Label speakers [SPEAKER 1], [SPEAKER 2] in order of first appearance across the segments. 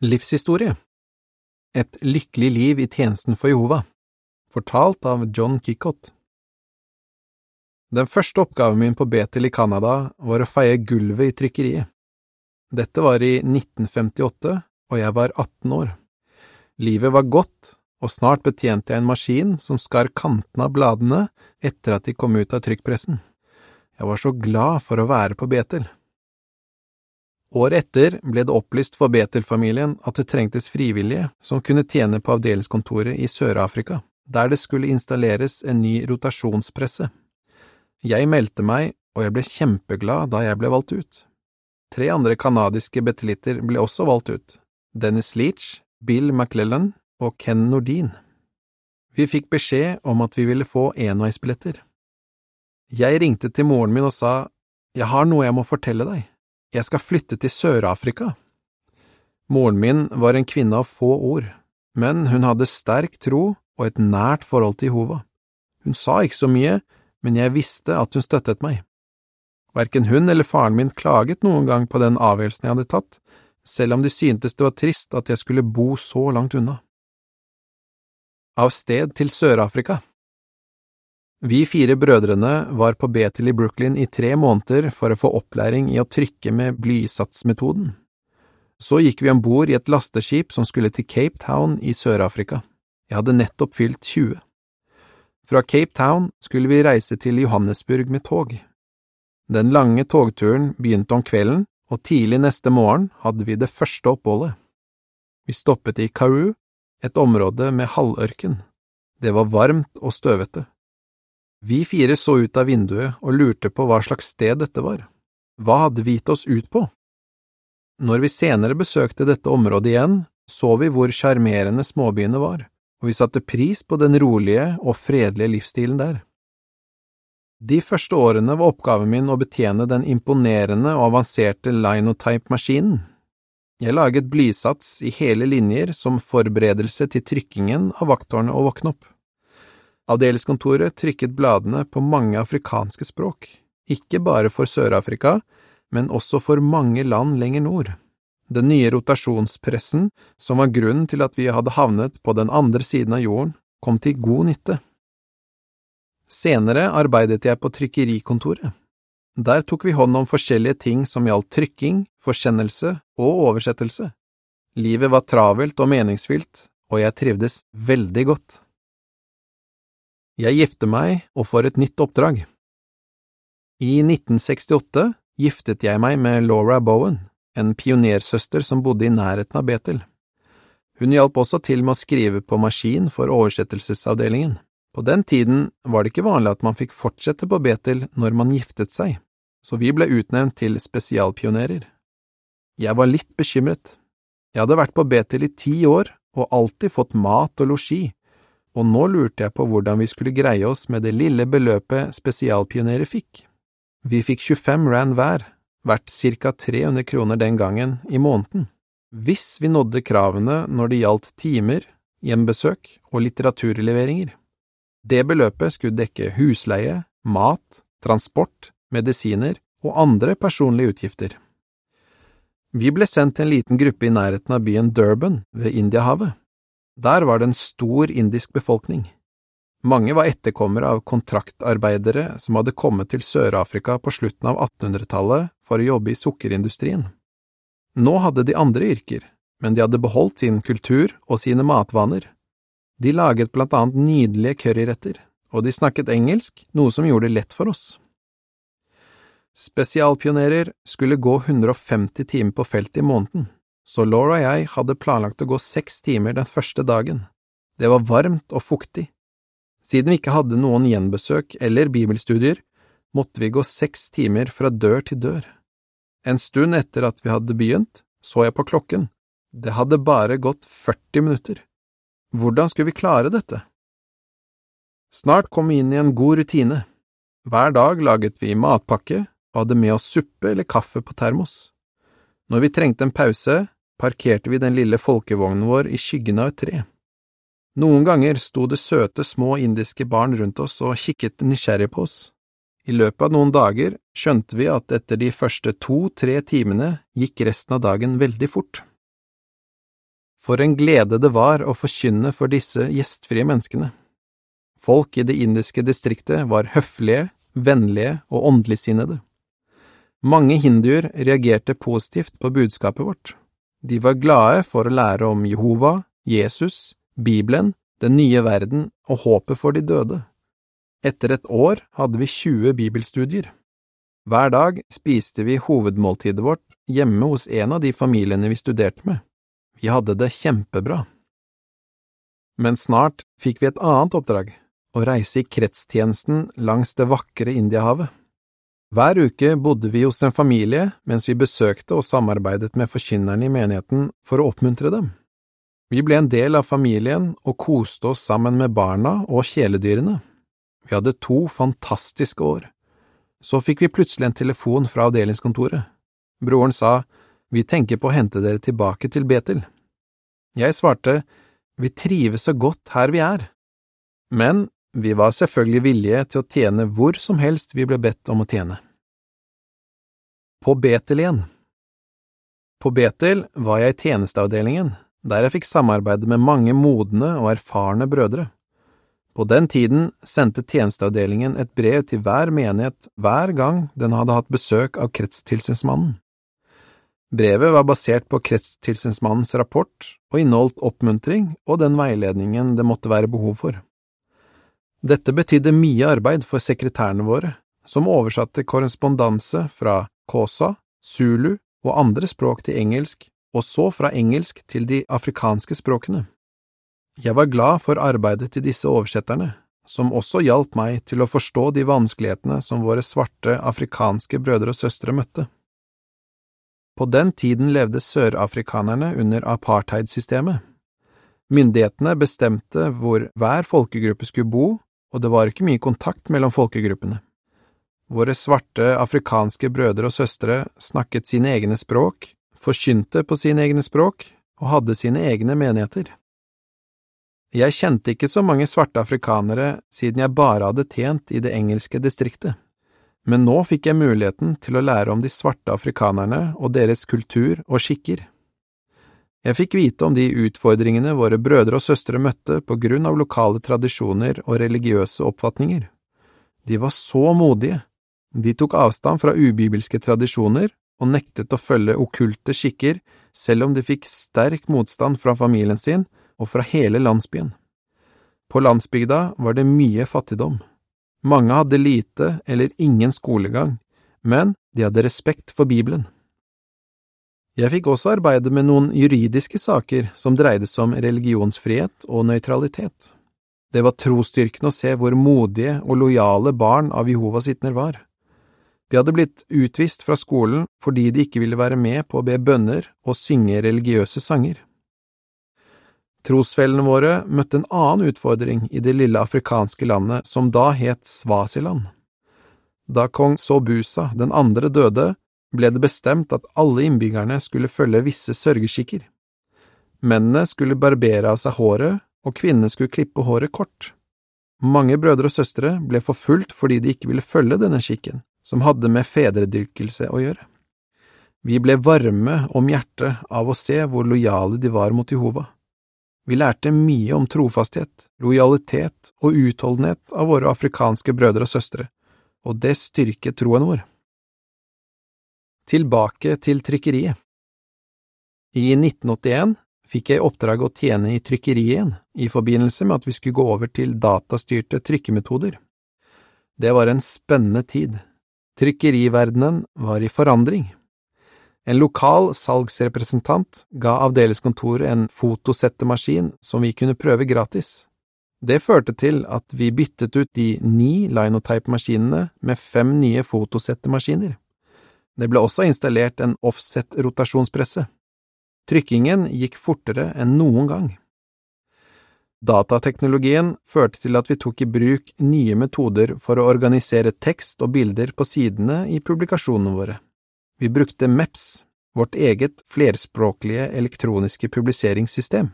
[SPEAKER 1] Livshistorie Et lykkelig liv i tjenesten for Jehova Fortalt av John Kickott Den første oppgaven min på Betel i Canada var å feie gulvet i trykkeriet. Dette var i 1958, og jeg var 18 år. Livet var godt, og snart betjente jeg en maskin som skar kantene av bladene etter at de kom ut av trykkpressen. Jeg var så glad for å være på Betel. Året etter ble det opplyst for Betel-familien at det trengtes frivillige som kunne tjene på avdelingskontoret i Sør-Afrika, der det skulle installeres en ny rotasjonspresse. Jeg meldte meg, og jeg ble kjempeglad da jeg ble valgt ut. Tre andre canadiske betelitter ble også valgt ut, Dennis Leach, Bill McLellan og Ken Nordin. Vi fikk beskjed om at vi ville få enveisbilletter. Jeg ringte til moren min og sa, Jeg har noe jeg må fortelle deg, jeg skal flytte til Sør-Afrika. Moren min var en kvinne av få ord, men hun hadde sterk tro og et nært forhold til Jehova. Hun sa ikke så mye, men jeg visste at hun støttet meg. Verken hun eller faren min klaget noen gang på den avgjørelsen jeg hadde tatt, selv om de syntes det var trist at jeg skulle bo så langt unna. Av sted til Sør-Afrika Vi fire brødrene var på Betel i Brooklyn i tre måneder for å få opplæring i å trykke med blysatsmetoden. Så gikk vi om bord i et lasteskip som skulle til Cape Town i Sør-Afrika. Jeg hadde nettopp fylt 20. Fra Cape Town skulle vi reise til Johannesburg med tog. Den lange togturen begynte om kvelden, og tidlig neste morgen hadde vi det første oppholdet. Vi stoppet i Karoo, et område med halvørken. Det var varmt og støvete. Vi fire så ut av vinduet og lurte på hva slags sted dette var. Hva hadde vi gitt oss ut på? Når vi senere besøkte dette området igjen, så vi hvor sjarmerende småbyene var, og vi satte pris på den rolige og fredelige livsstilen der. De første årene var oppgaven min å betjene den imponerende og avanserte linotype-maskinen. Jeg laget blysats i hele linjer som forberedelse til trykkingen av vakttårnet og våkne opp. Avdelingskontoret trykket bladene på mange afrikanske språk, ikke bare for Sør-Afrika, men også for mange land lenger nord. Den nye rotasjonspressen, som var grunnen til at vi hadde havnet på den andre siden av jorden, kom til god nytte. Senere arbeidet jeg på trykkerikontoret. Der tok vi hånd om forskjellige ting som gjaldt trykking, forsendelse og oversettelse. Livet var travelt og meningsfylt, og jeg trivdes veldig godt. Jeg gifter meg og får et nytt oppdrag. I 1968 giftet jeg meg med Laura Bowen, en pionersøster som bodde i nærheten av Betel. Hun hjalp også til med å skrive på maskin for oversettelsesavdelingen. På den tiden var det ikke vanlig at man fikk fortsette på Betel når man giftet seg, så vi ble utnevnt til spesialpionerer. Jeg var litt bekymret. Jeg hadde vært på Betel i ti år og alltid fått mat og losji, og nå lurte jeg på hvordan vi skulle greie oss med det lille beløpet spesialpionerer fikk. Vi fikk 25 rand hver, verdt ca 300 kroner den gangen, i måneden. Hvis vi nådde kravene når det gjaldt timer, hjembesøk og litteraturleveringer. Det beløpet skulle dekke husleie, mat, transport, medisiner og andre personlige utgifter. Vi ble sendt til en liten gruppe i nærheten av byen Durban ved Indiahavet. Der var det en stor indisk befolkning. Mange var etterkommere av kontraktarbeidere som hadde kommet til Sør-Afrika på slutten av 1800-tallet for å jobbe i sukkerindustrien. Nå hadde de andre yrker, men de hadde beholdt sin kultur og sine matvaner. De laget blant annet nydelige curryretter, og de snakket engelsk, noe som gjorde det lett for oss. Spesialpionerer skulle gå 150 timer på feltet i måneden, så Laura og jeg hadde planlagt å gå seks timer den første dagen. Det var varmt og fuktig. Siden vi ikke hadde noen gjenbesøk eller bibelstudier, måtte vi gå seks timer fra dør til dør. En stund etter at vi hadde begynt, så jeg på klokken. Det hadde bare gått 40 minutter. Hvordan skulle vi klare dette? Snart kom vi inn i en god rutine. Hver dag laget vi matpakke og hadde med oss suppe eller kaffe på termos. Når vi trengte en pause, parkerte vi den lille folkevognen vår i skyggen av et tre. Noen ganger sto det søte små indiske barn rundt oss og kikket nysgjerrig på oss. I løpet av noen dager skjønte vi at etter de første to–tre timene gikk resten av dagen veldig fort. For en glede det var å forkynne for disse gjestfrie menneskene. Folk i det indiske distriktet var høflige, vennlige og åndeligsinnede. Mange hinduer reagerte positivt på budskapet vårt. De var glade for å lære om Jehova, Jesus, Bibelen, den nye verden og håpet for de døde. Etter et år hadde vi 20 bibelstudier. Hver dag spiste vi hovedmåltidet vårt hjemme hos en av de familiene vi studerte med. Vi hadde det kjempebra. Men snart fikk vi et annet oppdrag, å reise i kretstjenesten langs det vakre Indiahavet. Hver uke bodde vi hos en familie mens vi besøkte og samarbeidet med forkynnerne i menigheten for å oppmuntre dem. Vi ble en del av familien og koste oss sammen med barna og kjæledyrene. Vi hadde to fantastiske år. Så fikk vi plutselig en telefon fra avdelingskontoret. Broren sa, Vi tenker på å hente dere tilbake til Betel. Jeg svarte, Vi trives så godt her vi er. Men vi var selvfølgelig villige til å tjene hvor som helst vi ble bedt om å tjene. På Betel igjen På Betel var jeg i tjenesteavdelingen, der jeg fikk samarbeide med mange modne og erfarne brødre. På den tiden sendte tjenesteavdelingen et brev til hver menighet hver gang den hadde hatt besøk av kretstilsynsmannen. Brevet var basert på kretstilsynsmannens rapport og inneholdt oppmuntring og den veiledningen det måtte være behov for. Dette betydde mye arbeid for sekretærene våre, som oversatte korrespondanse fra Kosa, Zulu og andre språk til engelsk, og så fra engelsk til de afrikanske språkene. Jeg var glad for arbeidet til disse oversetterne, som også hjalp meg til å forstå de vanskelighetene som våre svarte afrikanske brødre og søstre møtte. På den tiden levde sørafrikanerne under apartheidsystemet. Myndighetene bestemte hvor hver folkegruppe skulle bo, og det var ikke mye kontakt mellom folkegruppene. Våre svarte afrikanske brødre og søstre snakket sine egne språk, forkynte på sine egne språk og hadde sine egne menigheter. Jeg kjente ikke så mange svarte afrikanere siden jeg bare hadde tjent i det engelske distriktet, men nå fikk jeg muligheten til å lære om de svarte afrikanerne og deres kultur og skikker. Jeg fikk vite om de utfordringene våre brødre og søstre møtte på grunn av lokale tradisjoner og religiøse oppfatninger. De var så modige. De tok avstand fra ubibelske tradisjoner og nektet å følge okkulte skikker selv om de fikk sterk motstand fra familien sin og fra hele landsbyen. På landsbygda var det mye fattigdom. Mange hadde lite eller ingen skolegang, men de hadde respekt for Bibelen. Jeg fikk også arbeide med noen juridiske saker som dreide seg om religionsfrihet og nøytralitet. Det var trosstyrkende å se hvor modige og lojale barn av Jehovas vitner var. De hadde blitt utvist fra skolen fordi de ikke ville være med på å be bønner og synge religiøse sanger. Trosfellene våre møtte en annen utfordring i det lille afrikanske landet som da het Svasiland. Da kong Sobusa den andre døde, ble det bestemt at alle innbyggerne skulle følge visse sørgeskikker. Mennene skulle barbere av seg håret, og kvinnene skulle klippe håret kort. Mange brødre og søstre ble forfulgt fordi de ikke ville følge denne skikken, som hadde med fedredyrkelse å gjøre. Vi ble varme om hjertet av å se hvor lojale de var mot Jehova. Vi lærte mye om trofasthet, lojalitet og utholdenhet av våre afrikanske brødre og søstre, og det styrket troen vår. Tilbake til trykkeriet I 1981 fikk jeg oppdrag å tjene i trykkeriet igjen, i forbindelse med at vi skulle gå over til datastyrte trykkemetoder. Det var en spennende tid. Trykkeriverdenen var i forandring. En lokal salgsrepresentant ga avdelingskontoret en fotosettemaskin som vi kunne prøve gratis. Det førte til at vi byttet ut de ni linotype-maskinene med fem nye fotosettemaskiner. Det ble også installert en offset-rotasjonspresse. Trykkingen gikk fortere enn noen gang. Datateknologien førte til at vi tok i bruk nye metoder for å organisere tekst og bilder på sidene i publikasjonene våre. Vi brukte MEPS, vårt eget flerspråklige elektroniske publiseringssystem.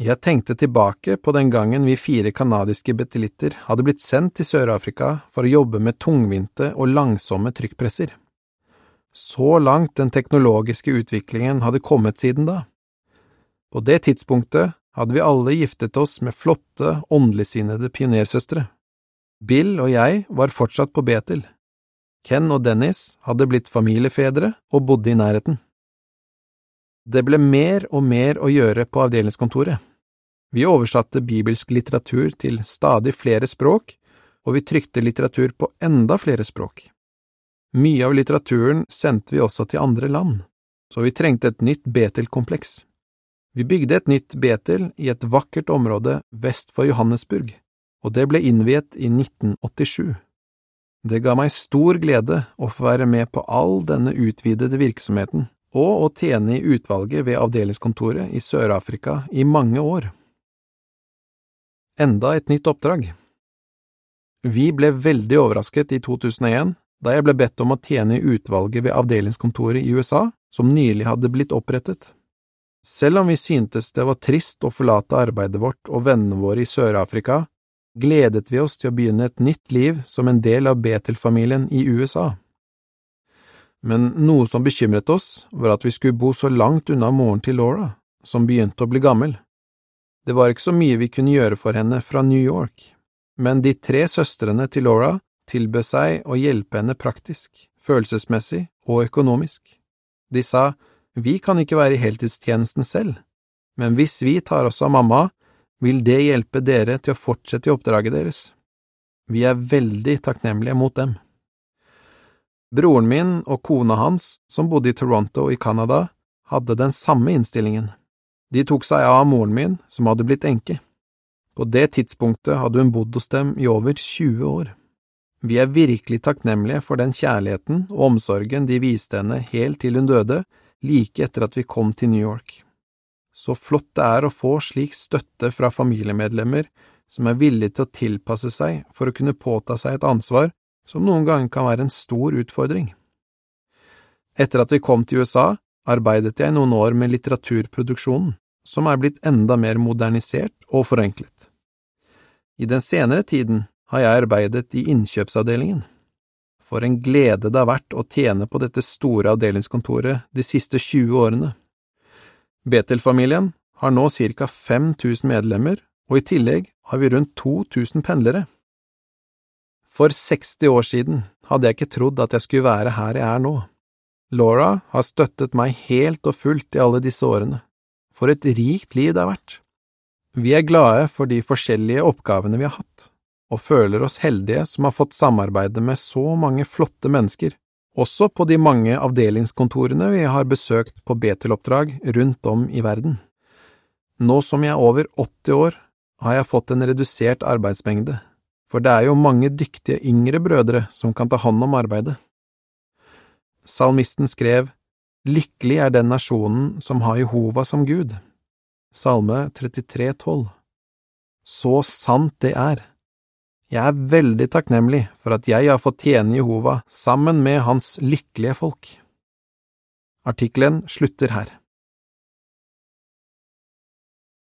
[SPEAKER 1] Jeg tenkte tilbake på den gangen vi fire canadiske betelitter hadde blitt sendt til Sør-Afrika for å jobbe med tungvinte og langsomme trykkpresser. Så langt den teknologiske utviklingen hadde kommet siden da. På det tidspunktet hadde vi alle giftet oss med flotte, åndeligsinnede pionersøstre. Bill og jeg var fortsatt på Betel. Ken og Dennis hadde blitt familiefedre og bodde i nærheten. Det ble mer og mer å gjøre på avdelingskontoret. Vi oversatte bibelsk litteratur til stadig flere språk, og vi trykte litteratur på enda flere språk. Mye av litteraturen sendte vi også til andre land, så vi trengte et nytt Betel-kompleks. Vi bygde et nytt Betel i et vakkert område vest for Johannesburg, og det ble innviet i 1987. Det ga meg stor glede å få være med på all denne utvidede virksomheten og å tjene i utvalget ved avdelingskontoret i Sør-Afrika i mange år. Enda et nytt oppdrag Vi ble veldig overrasket i 2001 da jeg ble bedt om å tjene i utvalget ved avdelingskontoret i USA, som nylig hadde blitt opprettet. Selv om vi syntes det var trist å forlate arbeidet vårt og vennene våre i Sør-Afrika, gledet vi oss til å begynne et nytt liv som en del av Betel-familien i USA. Men noe som bekymret oss, var at vi skulle bo så langt unna moren til Laura, som begynte å bli gammel. Det var ikke så mye vi kunne gjøre for henne fra New York, men de tre søstrene til Laura tilbød seg å hjelpe henne praktisk, følelsesmessig og økonomisk. De sa, vi kan ikke være i heltidstjenesten selv, men hvis vi tar oss av mamma, vil det hjelpe dere til å fortsette i oppdraget deres. Vi er veldig takknemlige mot dem. Broren min og kona hans, som bodde i Toronto i Canada, hadde den samme innstillingen. De tok seg av moren min, som hadde blitt enke. På det tidspunktet hadde hun bodd hos dem i over 20 år. Vi er virkelig takknemlige for den kjærligheten og omsorgen de viste henne helt til hun døde, like etter at vi kom til New York. Så flott det er å få slik støtte fra familiemedlemmer som er villige til å tilpasse seg for å kunne påta seg et ansvar som noen ganger kan være en stor utfordring. Etter at vi kom til USA, arbeidet jeg noen år med litteraturproduksjonen, som er blitt enda mer modernisert og forenklet. I den senere tiden har jeg arbeidet i innkjøpsavdelingen. For en glede det har vært å tjene på dette store avdelingskontoret de siste 20 årene. Betel-familien har nå ca 5000 medlemmer, og i tillegg har vi rundt 2000 pendlere. For 60 år siden hadde jeg ikke trodd at jeg skulle være her jeg er nå. Laura har støttet meg helt og fullt i alle disse årene. For et rikt liv det har vært. Vi er glade for de forskjellige oppgavene vi har hatt og føler oss heldige som har fått samarbeide med så mange flotte mennesker, også på de mange avdelingskontorene vi har besøkt på Betel-oppdrag rundt om i verden. Nå som jeg er over 80 år, har jeg fått en redusert arbeidsmengde, for det er jo mange dyktige yngre brødre som kan ta hånd om arbeidet. Salmisten skrev Lykkelig er den nasjonen som har Jehova som Gud. Salme 33, 12. Så sant det er. Jeg er veldig takknemlig for at jeg har fått tjene Jehova sammen med hans lykkelige folk. Artikkelen slutter her.